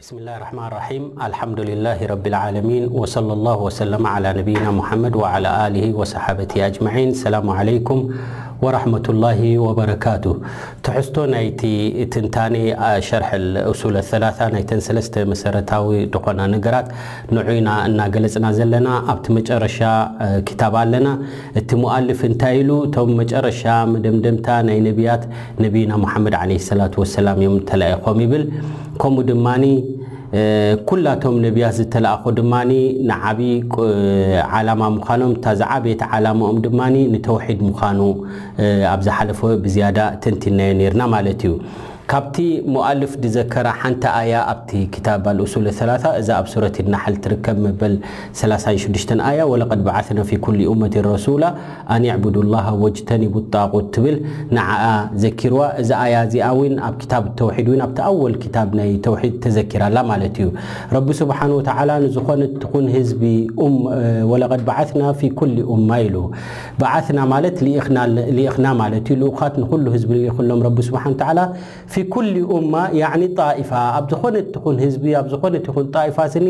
ብስሚላህ ራሕማን ራሒም ኣልሓምዱሊላሂ ረቢል ዓለሚን ወሰለላሁ ወሰለመ ዓላ ነቢይና ሙሓመድ ወዓላ ኣሊሂ ወሰሓበቲሂ ኣጅመዒን ሰላሙ ዓለይኩም ወራሕመቱላሂ ወበረካቱ ትሕዝቶ ናይቲ ትንታኔ ሸርሕ ኡሱለ ሰላሳ ናይተን ሰለስተ መሰረታዊ ዝኾና ነገራት ንዑ ኢና እናገለፅና ዘለና ኣብቲ መጨረሻ ክታብ ኣለና እቲ ሙኣልፍ እንታይ ኢሉ እቶም መጨረሻ መደምደምታ ናይ ነቢያት ነቢይና ሙሓመድ ዓለይሂ ሰላቱ ወሰላም እዮም ተላኢኾም ይብል ከምኡ ድማ ኩላቶም ነብያት ዝተላእኹ ድማ ንዓብዪ ዓላማ ምዃኖም እታ ዝዓበየት ዓላማኦም ድማ ንተውሒድ ምዃኑ ኣብ ዝሓለፈ ብዝያዳ ተንቲንናዮ ነይርና ማለት እዩ። ካብቲ ሙኣልፍ ዝዘከራ ሓንቲ ኣያ ኣብቲ ክታብ ኣልኡሱል ሰላሳ እዛ ኣብ ሱረት ናሕል ትርከብ መበል ሰላሳን ሽዱሽተን ኣያ ወለቀድ በዓስና ፊ ኩሊ ኡመቲን ረሱላ ኣኒዕቡዱላሃ ወጅተኒቡ ጣጉት ትብል ንዓኣ ዘኪርዋ እዛ ኣያ እዚኣ ዊን ኣብ ኪታብ ተውሒድ ዊን ኣብቲ ኣወል ኪታብ ናይ ተውሒድ ተዘኪራ ኣላ ማለት ኢዩ ረቢ ሱብሓነሁ ወተዓላ ንዝኾነት ትኹን ህዝቢ ኡም ወለቀድ በዓትና ፊ ኩሊ ኡማ ኢሉ በዓትና ማለት ሊኢኽና ማለት ኢዩ ልኡኻት ንኹሉ ህዝቢ ሊኢኹሎም ረቢ ሱብሓነሁ ወተዓላ ፊ ኩሊ ኡማ ያዕኒ ጣኢፋ፣ ኣብ ዝኾነት ትኹን ህዝቢ፣ ኣብ ዝኾነት ይኹን ጣኢፋ ስኒ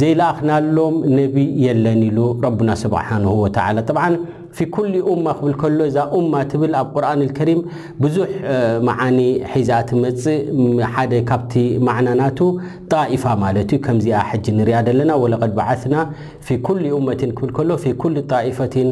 ዘይለኣኽናሎም ነቢ የለን ኢሉ ረቡና ሱብሓነሁ ወተዓላ። ጠብዓን ፊ ኩሊ ኡማ ክብል ከሎ እዛ ኡማ ትብል ኣብ ቁርኣነል ከሪም ብዙሕ መዓኒ ሒዛ ትመጽእ። ሓደ ካብቲ ማዕና ናቱ ጣኢፋ ማለት እዩ። ከምዚኣ ሕጂ ንሪኣ ዘለና ወለቐድ በዓስና ፊ ኩሊ ኡመቲን ክብል ከሎ ፊ ኩሊ ጣኢፈቲን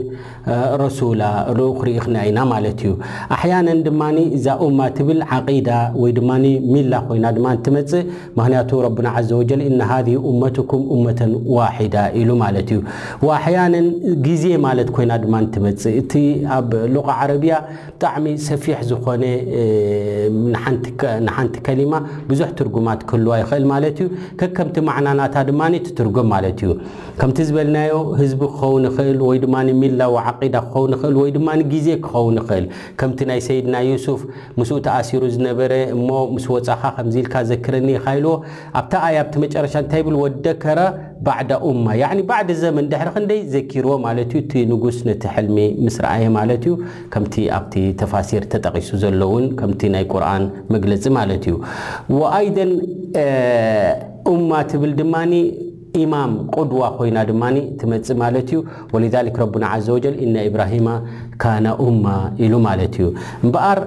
ረሱላ ልኡኽ ርኢኽና ኢና ማለት እዩ። ኣሕያነን ድማ እዛ ኡማ ትብል ዓቂዳ ወይ ድማ ሚላ ኮይና ድማ ትመጽእ ምኽንያቱ ረቡና ዓዘ ወጀል እነ ሃዚ ኡመቱኩም ኡመተን ዋሒዳ ኢሉ ማለት እዩ። ወኣሕያነን ግዜ ማለት ኮይና ድማ ትመጽእ እቲ ኣብ ሉቃ ዓረብያ ብጣዕሚ ሰፊሕ ዝኾነ ንሓንቲ ከሊማ ብዙሕ ትርጉማት ክህልዋ ይኽእል ማለት እዩ። ከከምቲ ማዕና ናታ ድማ ትትርጎም ማለት እዩ። ከምቲ ዝበልናዮ ህዝቢ ክኸውን ይኽእል ወይ ድማ ሚላ ወዓቂዳ ክኸውን ይኽእል ወይ ድማ ግዜ ክኸውን ይኽእል ከምቲ ናይ ሰይድና ዩሱፍ ምስኡ ተኣሲሩ ዝነበረ እሞ ምስ ወጻኻ ከምዚ ኢልካ ዘክረኒ ኢኻ ኢልዎ ኣብታ ኣያ ኣብቲ መጨረሻ እንታይ ይብል ወደከረ ባዕዳ ኡማ ያዕኒ ባዕዲ ዘመን ድሕሪ ክንደይ ዘኪርዎ ማለት እዩ እቲ ንጉስ ነቲ ሕልሚ ምስ ረኣየ ማለት እዩ ከምቲ ኣብቲ ተፋሲር ተጠቒሱ ዘሎ እውን ከምቲ ናይ ቁርኣን መግለጺ ማለት እዩ ወኣይደን ኡማ ትብል ድማኒ ኢማም፣ ቁድዋ፣ ኮይና ድማ ትመጽእ ማለት እዩ። ወሊዛሊክ ረቡና ዓዘ ወጀል ኢነ ኢብራሂማ ካነ ኡማ ኢሉ ማለት እዩ። እምበኣር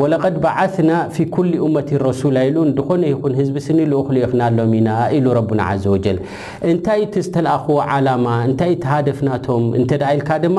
ወለቐድ በዓስና ፊ ኩሊ ኡመቲን ረሱል ኣይሉን፣ ድኾነ ይኹን ህዝቢ ስኒ ልኡኽ ልኢኽናሎም ኢና ኢሉ ረቡና ዓዘ ወጀል። እንታይ እቲ ዝተልኣኽዎ ዓላማ፣ እንታይ እቲ ሃደፍ ናቶም እንተድኣ ኢልካ ድማ፣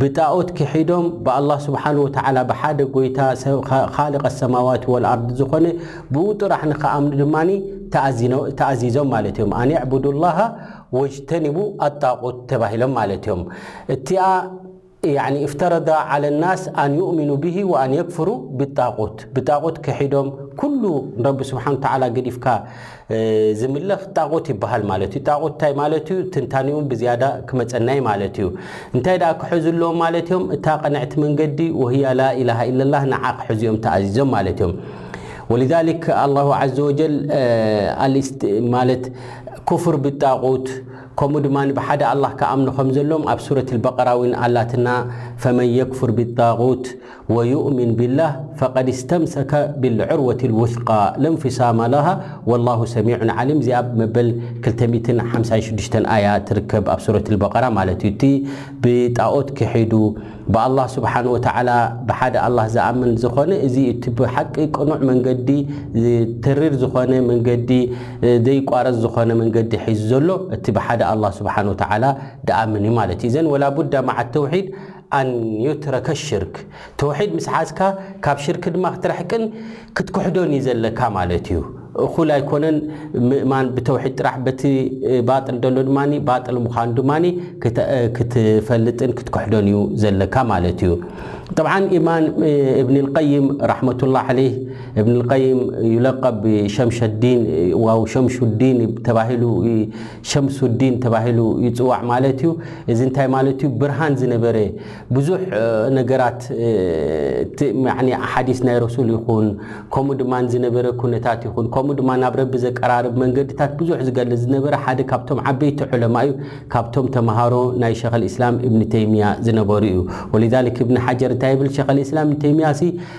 ብጣኦት ክሒዶም ብኣላህ ስብሓነሁ ወተዓላ ብሓደ ጎይታ ኻልቅ ኣሰማዋቲ ወልኣርድ ዝኾነ ብኡ ጥራሕ ንኽኣምኑ ድማ ተኣዚዞም ማለት እዮም። ኣን እዕቡዱ ላሃ ወጅተኒቡ ኣጣቁት ተባሂሎም ማለት እዮም። እቲኣ ያኒ እፍተረዳ ዓለ ናስ ኣን ዩእሚኑ ብሂ ወኣን የክፍሩ ብጣቁት ብጣቁት ክሒዶም ኩሉ ንረቢ ስብሓነሁ ወተዓላ ገዲፍካ ዝምለኽ ጣቑት ይበሃል ማለት እዩ። ጣቑት እንታይ ማለት እዩ? ትንታኔኡን ብዝያዳ ክመጸናይ ማለት እዩ። እንታይ ደኣ ክሕዙ ኣለዎም ማለት እዮም? እታ ቅንዕቲ መንገዲ ወህያ ላኢላሃ ኢለላህ ንዓ ክሕዙ እዮም ተኣዚዞም ማለት እዮም። ወሊዛሊክ ኣላሁ ዓዘ ወጀል ኣልስት ማለት ኩፍር ብጣቑት ከምኡ ድማ ብሓደ ኣላህ ክኣምኑ ከም ዘለዎም ኣብ ሱረት ኣልበቀራ እውን ኣላትና ፈመን የክፍር ብጣቑት ወዩእሚን ቢላህ ፈቀድ እስተምሰከ ቢልዑርወቲል ውስቃ ለንፍሳመ ለሃ ወላሁ ሰሚዑን ዓሊም እዚኣ ኣብ መበል ክልተ ሚእትን ሓምሳን ሽዱሽተን ኣያ ትርከብ ኣብ ሱረቲል በቀራ ማለት እዩ እቲ ብጣኦት ክሒዱ ብኣላህ ስብሓን ወተዓላ ብሓደ ኣላህ ዝኣምን ዝኾነ እዚ እዩ እቲ ብሓቂ ቅኑዕ መንገዲ ተሪር ዝኾነ መንገዲ ዘይቋረፅ ዝኾነ መንገዲ ሒዙ ዘሎ እቲ ብሓደ ኣላህ ስብሓን ወተዓላ ድኣምን እዩ ማለት እዩ እዘን ወላ ቡዳ መዓ ተውሒድ ኣን ዩትረከ ሽርክ፣ ተውሒድ ምስ ሓዝካ ካብ ሽርክ ድማ ክትርሕቅን ክትክሕዶን እዩ ዘለካ ማለት እዩ። እኹል ኣይኮነን ምእማን ብተውሒድ ጥራሕ በቲ ባጥል ደሎ ድማ ባጥል ምዃኑ ድማ ክትፈልጥን ክትክሕዶን እዩ ዘለካ ማለት እዩ። ጠብዓን ኢማን እብኒ ልቀይም ራሕመቱላህ ዓለይህ እብኒ ልቀይም ዩለቀብ ብሸምሸዲን ዋው ሸምሹዲን ተባሂሉ ሸምሱዲን ተባሂሉ ይጽዋዕ ማለት እዩ። እዚ እንታይ ማለት እዩ? ብርሃን ዝነበረ ብዙሕ ነገራት ኣሓዲስ ናይ ረሱል ይኹን ከምኡ ድማ ዝነበረ ኩነታት ይኹን ከምኡ ድማ ናብ ረቢ ዘቀራርብ መንገድታት ብዙሕ ዝገልጽ ዝነበረ ሓደ ካብቶም ዓበይቲ ዑለማ እዩ። ካብቶም ተምሃሮ ናይ ሸኽ ልእስላም እብኒ ተይሚያ ዝነበሩ እዩ። ወሊዛሊክ እብኒ ሓጀር እንታይ ይብል ሸኽ ልእስላም እብኒ ተይሚያሲ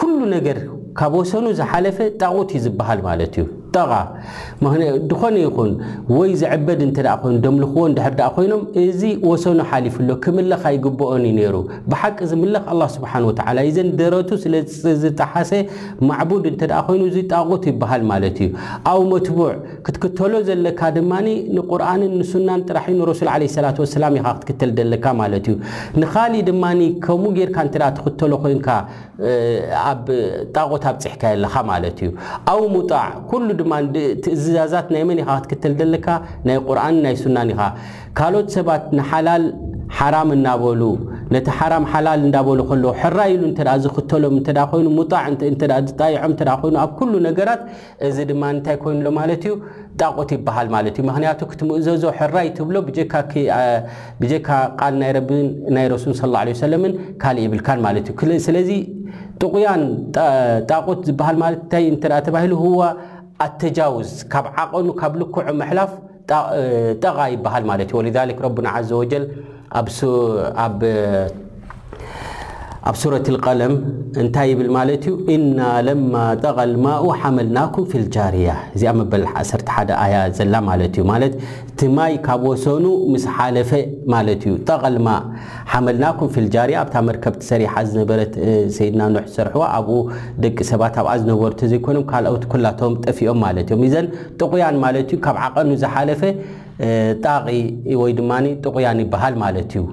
ኩሉ ነገር ካብ ወሰኑ ዝሓለፈ ጣቑት እዩ ዝበሃል ማለት እዩ። ጠቓ ድኾነ ይኹን ወይ ዝዕበድ እንተ ኮይኑ ደምልኽዎ እንድሕር ደኣ ኮይኖም እዚ ወሰኑ ሓሊፉ ኣሎ ክምለኽ ኣይግብኦን እዩ ነይሩ። ብሓቂ ዝምለኽ ኣላህ ስብሓን ወተዓላ እዩ። ዘን ደረቱ ስለ ዝጠሓሰ ማዕቡድ እንተ ኮይኑ እዚ ጣቑት ይበሃል ማለት እዩ። ኣው መትቡዕ ክትክተሎ ዘለካ ድማ ንቁርኣንን ንሱናን ጥራሕ እዩ ንረሱል ዓለይሂ ሰላቱ ወሰላም ኢኻ ክትክተል ዘለካ ማለት እዩ። ንኻሊእ ድማ ከምኡ ጌርካ እንተ ትኽተሎ ኮይንካ ኣብ ጣዖት ኣብጺሕካዮ ኣለኻ ማለት እዩ። ኣው ሙጣዕ ኩሉ ድማ ትእዝዛዛት ናይ መን ኢኻ ክትክተል ዘለካ ናይ ቁርኣንን ናይ ሱናን ኢኻ። ካልኦት ሰባት ንሓላል ሓራም እናበሉ ነቲ ሓራም ሓላል እንዳበሉ ከለዉ ሕራይ ኢሉ እንተ ዝኽተሎም እንተ ኮይኑ ሙጣዕ እንተ ዝጣይዖም እንተ ኮይኑ ኣብ ኩሉ ነገራት እዚ ድማ እንታይ ኮይኑ ኣሎ ማለት እዩ ጣቁት ይበሃል ማለት እዩ ምክንያቱ ክትምእዘዞ ሕራይ ትብሎ ብጀካ ብጀካ ቃል ናይ ረብን ናይ ረሱል ስ ላ ሰለምን ካልእ ይብልካን ማለት እዩ ስለዚ ጥቁያን ጣቁት ዝበሃል ማለት እንታይ እንተ ተባሂሉ ህዋ ኣተጃውዝ ካብ ዓቀኑ ካብ ልክዑ ምሕላፍ ጠቃ ይበሃል ማለት እዩ ወልዛሊክ ረቡና ዓዘ ወጀል ኣብ ሱረት ልቀለም እንታይ ይብል ማለት እዩ እና ለማ ጠቃ ልማኡ ሓመልናኩም ፊ ልጃርያ እዚኣ መበል 1 ሓደ ኣያ ዘላ ማለት እዩ ማለት እቲ ማይ ካብ ወሰኑ ምስ ሓለፈ ማለት እዩ ጠቃ ልማ ሓመልናኩም ፊ ልጃርያ ኣብታ መርከብ ትሰሪሓ ዝነበረት ሰይድና ኖሕ ዝሰርሕዋ ኣብኡ ደቂ ሰባት ኣብኣ ዝነበሩ ተዘይኮይኖም ካልኦት ኩላቶም ጠፊኦም ማለት እዮም ዘን ጥቑያን ማለት እዩ ካብ ዓቐኑ ዝሓለፈ ጣቒ ወይ ድማ ጥቑያን ይበሃል ማለት እዩ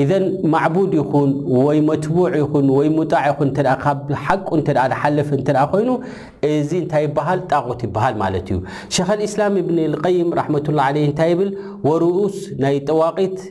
ኢዘን ማዕቡድ ይኹን ወይ መትቡዕ ይኹን ወይ ሙጣዕ ይኹን እተ ካብ ሓቁ እተ ዝሓለፈ እተ ኮይኑ እዚ እንታይ ይበሃል ጣቑት ይበሃል ማለት እዩ ሸኸ ልእስላም እብን ልቀይም ራሕመቱላ ዓለ እንታይ ይብል ወርኡስ ናይ ጠዋቂት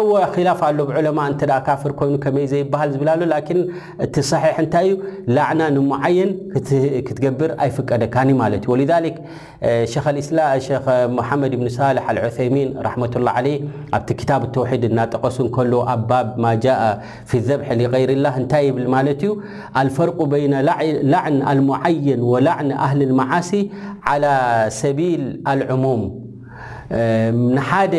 እወ ኺላፍ ኣሎ ብ ዑለማእ እንተ ደኣ ካፍር ኮይኑ ከመይ ዘይበሃል ዝብል ኣሎ ላኪን እቲ ሰሒሕ እንታይ እዩ ላዕና ንሙዓየን ክትገብር ኣይፍቀደካን እዩ ማለት እዩ ወሊዛሊክ ሸኽ ልእስላ ሸኽ ሙሓመድ ብኒ ሳልሕ ኣልዑሰይሚን ራሕመቱላ ዓለይ ኣብቲ ክታብ ተውሒድ እናጠቐሱ እንከሎ ኣብ ባብ ማጃኣ ፊ ዘብሒ ሊገይርላህ እንታይ ይብል ማለት እዩ ኣልፈርቁ በይነ ላዕን ኣልሙዓየን ወላዕን ኣህሊ ልመዓሲ ዓላ ሰቢል ኣልዕሙም ንሓደ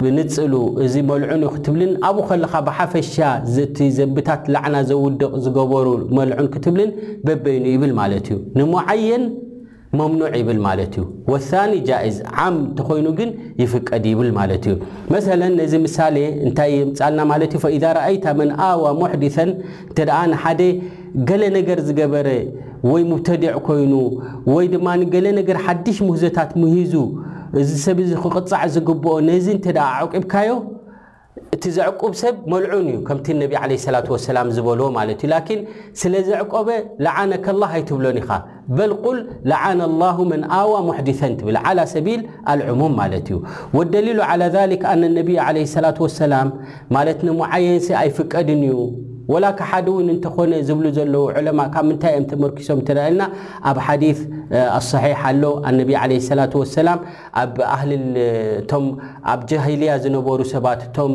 ብንጽሉ እዚ መልዑን ክትብልን ኣብኡ ከለኻ ብሓፈሻ ዘቲ ዘንብታት ላዕና ዘውድቕ ዝገበሩ መልዑን ክትብልን በበይኑ ይብል ማለት እዩ ንሙዓየን መምኑዕ ይብል ማለት እዩ ወሳኒ ጃኢዝ ዓም እንተኾይኑ ግን ይፍቀድ ይብል ማለት እዩ መሰለ ነዚ ምሳሌ እንታይ የምፃልና ማለት እዩ ፈኢዛ ረኣይታ መን ኣዋ ሙሕዲሰን እንተ ንሓደ ገለ ነገር ዝገበረ ወይ ሙብተዲዕ ኮይኑ ወይ ድማ ገለ ነገር ሓድሽ ሙህዘታት ምሂዙ እዚ ሰብ እዚ ክቕጻዕ ዝግብኦ ነዚ እንተ ደኣ ኣዕቂብካዮ እቲ ዘዕቁብ ሰብ መልዑን እዩ ከምቲ ነቢ ዓለይሂ ሰላቱ ወሰላም ዝበልዎ ማለት እዩ ላኪን ስለ ዘዕቆበ ለዓነከ ላህ ኣይትብሎን ኢኻ በል ቁል ለዓነ ላሁ መን ኣዋ ሙሕዲሰን ትብል ዓላ ሰቢል ኣልዕሙም ማለት እዩ። ወደሊሉ ዓላ ዛሊክ ኣነ ነቢይ ዓለይሂ ሰላቱ ወሰላም ማለት ንሙዓየንሲ ኣይፍቀድን እዩ ወላ ከሓዲ እውን እንተኾነ ዝብሉ ዘለዉ ዑለማ ካብ ምንታይ እዮም ተመርኪሶም እንተ ኢልና ኣብ ሓዲስ ኣሰሒሕ ኣሎ ኣነቢይ ዓለይሂ ሰላቱ ወሰላም ኣብ ኣህሊ እቶም ኣብ ጃሂልያ ዝነበሩ ሰባት እቶም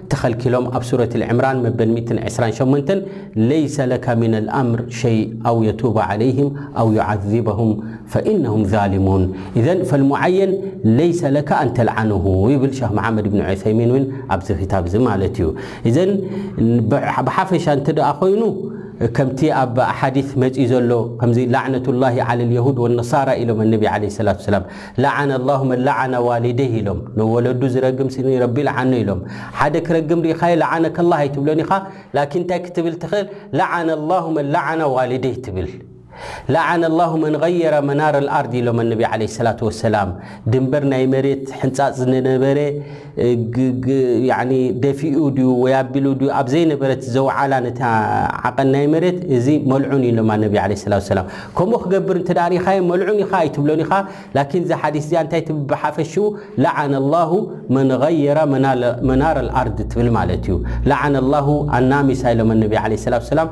ተኸልኪሎም ኣብ ሱረት ኣልዕምራን መበል ሚእትን ዕስራን ሸሞንተን ለይሰ ለከ ሚነ ልኣምር ሸይ ኣው የቱበ ዓለይህም ኣው ዩዓዚበሁም ፈኢነሁም ዛሊሙን ኢዘን ፈልሙዓየን ለይሰ ለከ ኣን ተልዓነሁ ይብል ሸኽ መሓመድ ብን ዑሰይሚን እውን ኣብዚ ክታብ እዚ ማለት እዩ ኢዘን ብሓፈሻ እንተ ደኣ ኮይኑ ከምቲ ኣብ ሓዲት መፅኡ ዘሎ ከምዚ ላዕነቱላሂ ዓለ ልየሁድ ወነሳራ ኢሎም ኣነቢ ዓለ ሰላት ሰላም ለዓነ ኣላሁ መን ለዓነ ዋሊደይህ ኢሎም ንወለዱ ዝረግም ሲ ረቢ ይልዓኖ ኢሎም ሓደ ክረግም ርኢኻዮ ለዓነከ ኣላህ ኣይትብሎን ኢኻ ላኪን እንታይ ክትብል ትኽእል ለዓነ ኣላሁ መን ለዓነ ዋሊደይህ ትብል ለዓነ ኣላሁ መን ገየረ መናር ኣልኣርድ ኢሎም ኣነቢ ዓለይሂ ሰላቱ ወሰላም ድንበር ናይ መሬት ሕንጻጽ ዝነበረ ደፊኡ ድዩ ወይ ኣቢሉ ድዩ ኣብ ዘይነበረት ዘውዓላ ነታ ዓቐን ናይ መሬት እዚ መልዑን እዩ ኢሎማ ነቢ ዓለይሂ ሰላቱ ወሰላም። ከምኡ ክገብር እንተ ርኢኻዮ መልዑን ኢኻ ኣይትብሎን ኢኻ። ላኪን እዛ ሓዲስ እዚኣ እንታይ ትብል ብሓፈሽኡ ለዓነ ላሁ መን ገየረ መናረ ኣልኣርድ ትብል ማለት እዩ። ለዓነ ላሁ ኣናሚሳ ኢሎማ ነቢ ዓለይሂ ሰላቱ ወሰላም።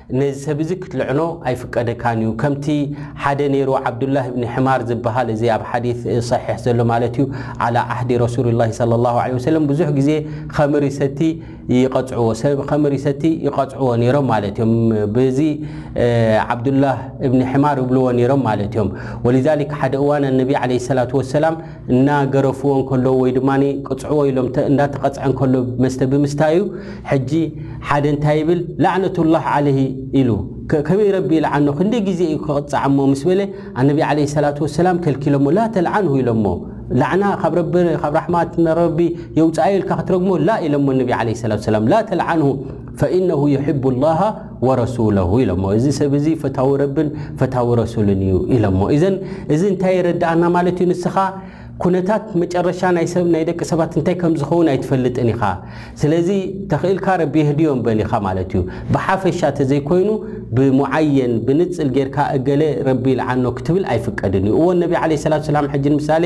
ነዚ ሰብ እዚ ክትልዕኖ ኣይፍቀደካን እዩ ከምቲ ሓደ ነይሩ ዓብዱላህ ብኒ ሕማር ዝበሃል እዚ ኣብ ሓዲት ሰሒሕ ዘሎ ማለት እዩ ዓላ ዓህዲ ረሱሉላሂ ሰለላሁ ዐለይሂ ወሰለም ብዙሕ ግዜ ኸምር ይሰቲ ይቐጽዕዎ ሰብ ኸምር ይሰቲ ይቐጽዕዎ ነይሮም ማለት እዮም ብዚ ዓብዱላህ እብኒ ሕማር ይብልዎ ነይሮም ማለት እዮም ወሊዛሊክ ሓደ እዋን ኣነቢ ዓለይሂ ሰላቱ ወሰላም እናገረፍዎ እንከለዉ ወይ ድማ ቅጽዕዎ ኢሎም እንዳተቐጽዐ እንከሎ መስተ ብምስታዩ ሕጂ ሓደ እንታይ ይብል ላዕነቱላህ ዓለይህ ኢሉ ከመይ ረቢ ይልዓኖ ክንደይ ግዜ እዩ ክቕጻዕ እሞ ምስ በለ ኣነቢ ዓለይሂ ሰላቱ ወሰላም ከልኪሎሞ ላ ተልዓንሁ ኢሎሞ ላዕና ካብ ረቢ ካብ ራሕማት ረቢ የውጽኣዮ ኢልካ ክትረግሞ ላ ኢሎሞ ነቢ ዓለይሂ ሰላቱ ወሰላም ላ ተልዓንሁ ፈኢነሁ ዩሕቡ ላሃ ወረሱለሁ ኢሎሞ እዚ ሰብ እዚ ፈታዊ ረብን ፈታዊ ረሱልን እዩ ኢሎሞ ኢዘን እዚ እንታይ የረድኣና ማለት እዩ ንስኻ ኩነታት መጨረሻ ናይ ሰብ ናይ ደቂ ሰባት እንታይ ከም ዝኸውን ኣይትፈልጥን ኢኻ ስለዚ ተኽኢልካ ረቢ የህድዮም በል ኢኻ ማለት እዩ ብሓፈሻ ተዘይኮይኑ ብሙዓየን ብንጽል ጌርካ እገለ ረቢ ይልዓኖ ክትብል ኣይፍቀድን እዩ እወ ነቢ ዓለይሂ ሰላቱ ሰላም ሕጂ ንምሳሌ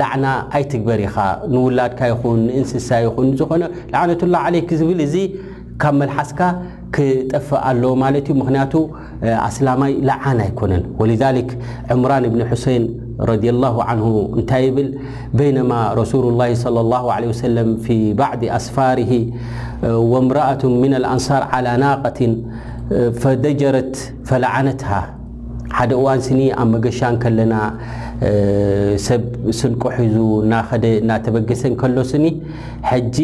ላዕና ኣይትግበር ኢኻ ንውላድካ ይኹን ንእንስሳ ይኹን ንዝኾነ ላዕነቱላህ ዓለይክ ዝብል እዚ ካብ መልሓስካ ክጠፍእ ኣለዎ ማለት እዩ ምክንያቱ ኣስላማይ ለዓን ኣይኮነን ወሊዛሊክ ዕምራን እብኒ ሑሴን ረዲየላሁ ዓንሁ እንታይ ይብል በይነማ ረሱሉላሂ ሰለላሁ ዓለይሂ ወሰለም ፊ ባዕዲ ኣስፋሪሂ ወምረኣቱን ሚነል ኣንሳር ዓላ ናቀቲን ፈደጀረት ፈለዓነትሃ ሓደ እዋን ስኒ ኣብ መገሻ እንከለና ሰብ ስንቁ ሒዙ እናኸደ እናተበገሰ እንከሎ ስኒ ሕጂ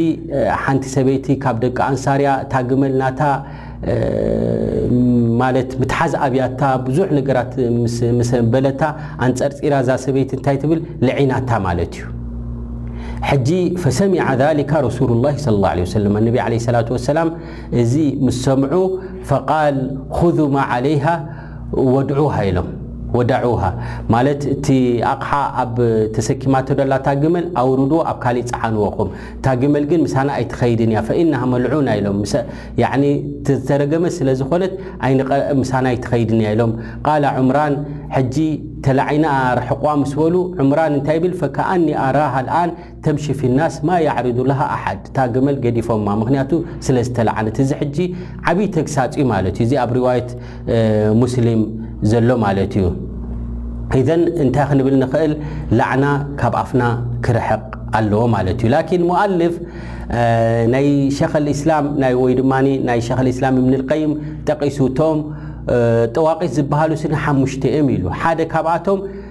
ሓንቲ ሰበይቲ ካብ ደቂ ኣንሳር እያ እታ ግመል ናታ ማለት ምትሓዝ ኣብያታ ብዙሕ ነገራት ምስ በለታ ኣንጸርጺራ እዛ ሰበይቲ እንታይ ትብል ልዒናታ ማለት እዩ ሕጂ ፈሰሚዐ ዛሊካ ረሱሉላህ ሰለላሁ ዐለይሂ ወሰለም ነቢ ዓለይሂ ሰላቱ ወሰላም እዚ ምስ ሰምዑ ፈቃል ኹዙ ማ ዓለይሃ ወድዑሃ ኢሎም ወዳዑሃ ማለት እቲ ኣቕሓ ኣብ ተሰኪማቶ ደላ እታ ግመል ኣውርድዎ ኣብ ካሊእ ፀዓንዎ ኹም እታ ግመል ግን ምሳና ኣይትኸይድን እያ ፈኢናሃ መልዑና ኢሎም ያኒ ዝተረገመ ስለ ዝኾነት ኣይንቐ ምሳና ኣይትኸይድን እያ ኢሎም ቃለ ዑምራን ሕጂ ተላዒና ኣርሕቋ ምስ በሉ ዑምራን እንታይ ይብል ፈከኣኒ ኣራሃ ልኣን ተምሺ ፊ ናስ ማ ያዕሪዱ ለሃ ኣሓድ እታ ግመል ገዲፎማ ምክንያቱ ስለ ዝተለዓለት እዚ ሕጂ ዓብይ ተግሳፅ እዩ ማለት እዩ እዚ ኣብ ሪዋየት ሙስሊም ዘሎ ማለት እዩ ኢዘን እንታይ ክንብል ንክእል ላዕና ካብ ኣፍና ክርሕቕ ኣለዎ ማለት እዩ ላኪን ሙኣልፍ ናይ ሸክ ልእስላም ናይ ወይ ድማ ናይ ሸክ ልእስላም እብን ልቀይም ጠቂሱ እቶም ጠዋቂት ዝበሃሉ ስኒ ሓሙሽተ እዮም ኢሉ ሓደ ካብኣቶም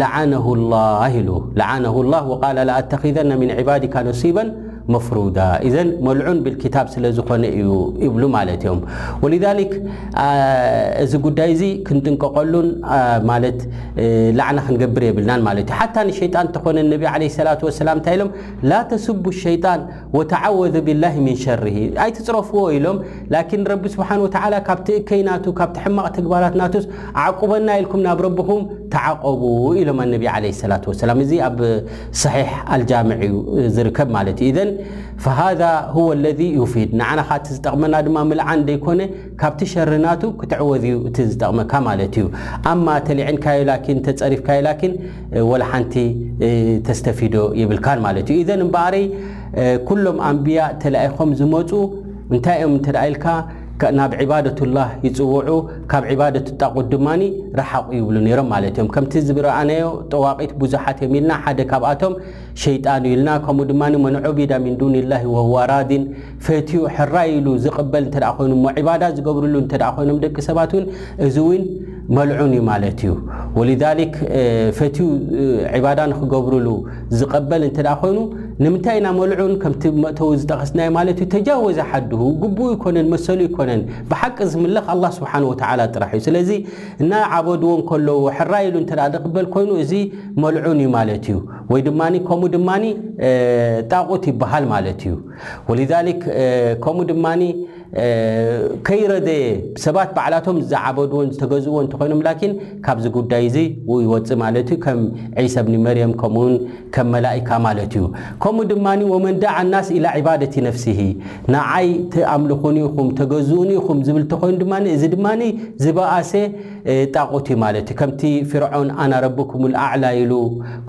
ለዓነሁ ላህ ኢሉ ለዓነሁ ላህ ወቃለ ለኣተኺዘነ ሚን ዒባዲካ ነሲበን መፍሩዳ ኢዘን መልዑን ብልኪታብ ስለ ዝኾነ እዩ ይብሉ ማለት እዮም ወሊዛሊክ እዚ ጉዳይ እዚ ክንጥንቀቐሉን ማለት ላዕና ክንገብር የብልናን ማለት እዩ ሓታ ንሸይጣን ተኾነ ነቢ ዓለ ሰላት ወሰላም እንታይ ኢሎም ላ ተስቡ ሸይጣን ወተዓወዙ ቢላሂ ሚን ሸሪሂ ኣይትጽረፍዎ ኢሎም ላኪን ረቢ ስብሓን ወተዓላ ካብቲ እከይ ናቱ ካብቲ ሕማቕ ተግባራት ናቱስ ኣዕቁበና ኢልኩም ናብ ረብኹም ተዓቆቡ ኢሎም ኣነቢ ዓለይሂ ሰላቱ ወሰላም እዚ ኣብ ሰሒሕ ኣልጃምዕ እዩ ዝርከብ ማለት እዩ ኢዘን ፈሃዛ ሁወ ለዚ ዩፊድ ንዓና ካ እቲ ዝጠቕመና ድማ ምልዓን ዘይኮነ ካብቲ ሸሪ ናቱ ክትዕወዝ እዩ እቲ ዝጠቕመካ ማለት እዩ ኣማ ተሊዕንካዮ ላኪን ተጸሪፍካዮ ላኪን ወላ ሓንቲ ተስተፊዶ የብልካን ማለት እዩ ኢዘን እምበኣረይ ኩሎም ኣንብያ ተላኢኾም ዝመፁ እንታይ እዮም እንተ ኢልካ ናብ ዒባደቱላህ ይፅውዑ ካብ ዒባደት ጣቁት ድማ ረሓቑ ይብሉ ነይሮም ማለት እዮም ከምቲ ዝብረኣናዮ ጠዋቂት ብዙሓት እዮም ኢልና ሓደ ካብኣቶም ሸይጣን እዩ ኢልና ከምኡ ድማ መን ዑቢዳ ሚን ዱንላሂ ወህዋ ራዲን ፈትዩ ሕራይ ኢሉ ዝቕበል እንተ ኮይኑ እሞ ዒባዳ ዝገብርሉ እንተ ኮይኖም ደቂ ሰባት እውን እዚ እውን መልዑን እዩ ማለት እዩ ወሊዛሊክ ፈትዩ ዒባዳ ንክገብርሉ ዝቐበል እንተ ኮይኑ ንምንታይ ኢና መልዑን ከምቲ መእተዊ ዝጠቐስናዮ ማለት እዩ ተጃወዘ ሓድሁ ግቡኡ ይኮነን መሰሉ ይኮነን ብሓቂ ዝምለኽ ኣላ ስብሓን ወተዓላ ጥራሕ እዩ ስለዚ እና ዓበድዎ እንከለዉ ሕራይ ኢሉ እንተ ዝቕበል ኮይኑ እዚ መልዑን እዩ ማለት እዩ ወይ ድማ ከምኡ ድማ ጣቑት ይበሃል ማለት እዩ ወሊዛሊክ ከምኡ ድማ ከይረደየ ሰባት ባዕላቶም ዝዓበድዎን ዝተገዝዎ እንተኾይኖም ላኪን ካብዚ ጉዳይ እዚ ይወፅእ ማለት እዩ ከም ዒሳ ብኒ መርየም ከምኡውን ከም መላኢካ ማለት እዩ ከምኡ ድማ ወመን ዳዓ ናስ ኢላ ዒባደቲ ነፍሲሂ ንዓይ ትኣምልኹኒ ኢኹም ተገዝኡኒ ኢኹም ዝብል እንተኾይኑ ድማ እዚ ድማ ዝበኣሰ ጣቁት እዩ ማለት እዩ ከምቲ ፍርዖን ኣና ረብኩም ልኣዕላ ኢሉ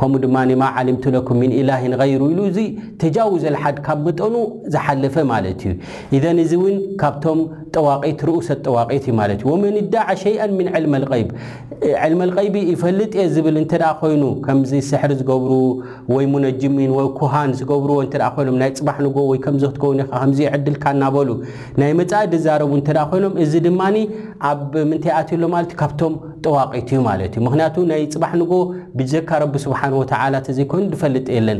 ከምኡ ድማ ማ ዓሊምቱ ለኩም ምን ኢላሂን ገይሩ ኢሉ እዚ ተጃውዘል ሓድ ካብ መጠኑ ዝሓለፈ ማለት እዩ። ኢዘን እዚ እውን ካብቶም ጠዋቂት ርኡሰ ጠዋቂት እዩ ማለት እዩ። ወመን እዳዓ ሸይኣን ምን ዕልመል ቐይብ ዕልመል ቐይቢ ይፈልጥ እየ ዝብል እንተ ኮይኑ ከምዚ ስሕሪ ዝገብሩ ወይ ሙነጅሚን ወይ ኩሃን ዝገብርዎ እንተ ኮይኖም ናይ ፅባሕ ንጎ ወይ ከምዚ ክትከውን ኢኻ ከምዚ ይዕድልካ እናበሉ ናይ መፃኢ ዝዛረቡ እንተ ኮይኖም እዚ ድማ ኣብ ምንታይ ኣትዩ ኣሎ ማለት ካብቶም ጠዋቂት እዩ ማለት እዩ። ምክንያቱ ናይ ፅባሕ ንጎ ብጀካ ረቢ ስብሓን ወተዓላ ተዘይኮይኑ ዝፈልጥ የለን።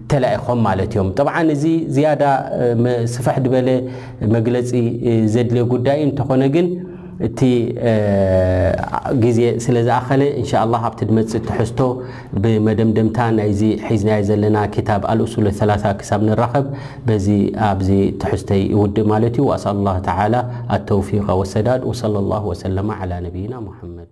ተላኢኾም ማለት እዮም። ጠብዓን እዚ ዝያዳ ስፍሕ ድበለ መግለጺ ዘድልዮ ጉዳይ እዩ። እንተኾነ ግን እቲ ግዜ ስለ ዝኣኸለ እንሻኣላህ ኣብቲ ድመጽእ ትሕዝቶ ብመደምደምታ ናይዚ ሒዝናዮ ዘለና ክታብ ኣልኡሱል ሰላሳ ክሳብ ንራኸብ በዚ ኣብዚ ትሕዝተይ እውድእ ማለት እዩ። ወኣስኣሉላህ ተዓላ ኣተውፊቀ ወሰዳድ ወሰለላሁ ወሰለመ ዓላ ነብይና ሙሓመድ።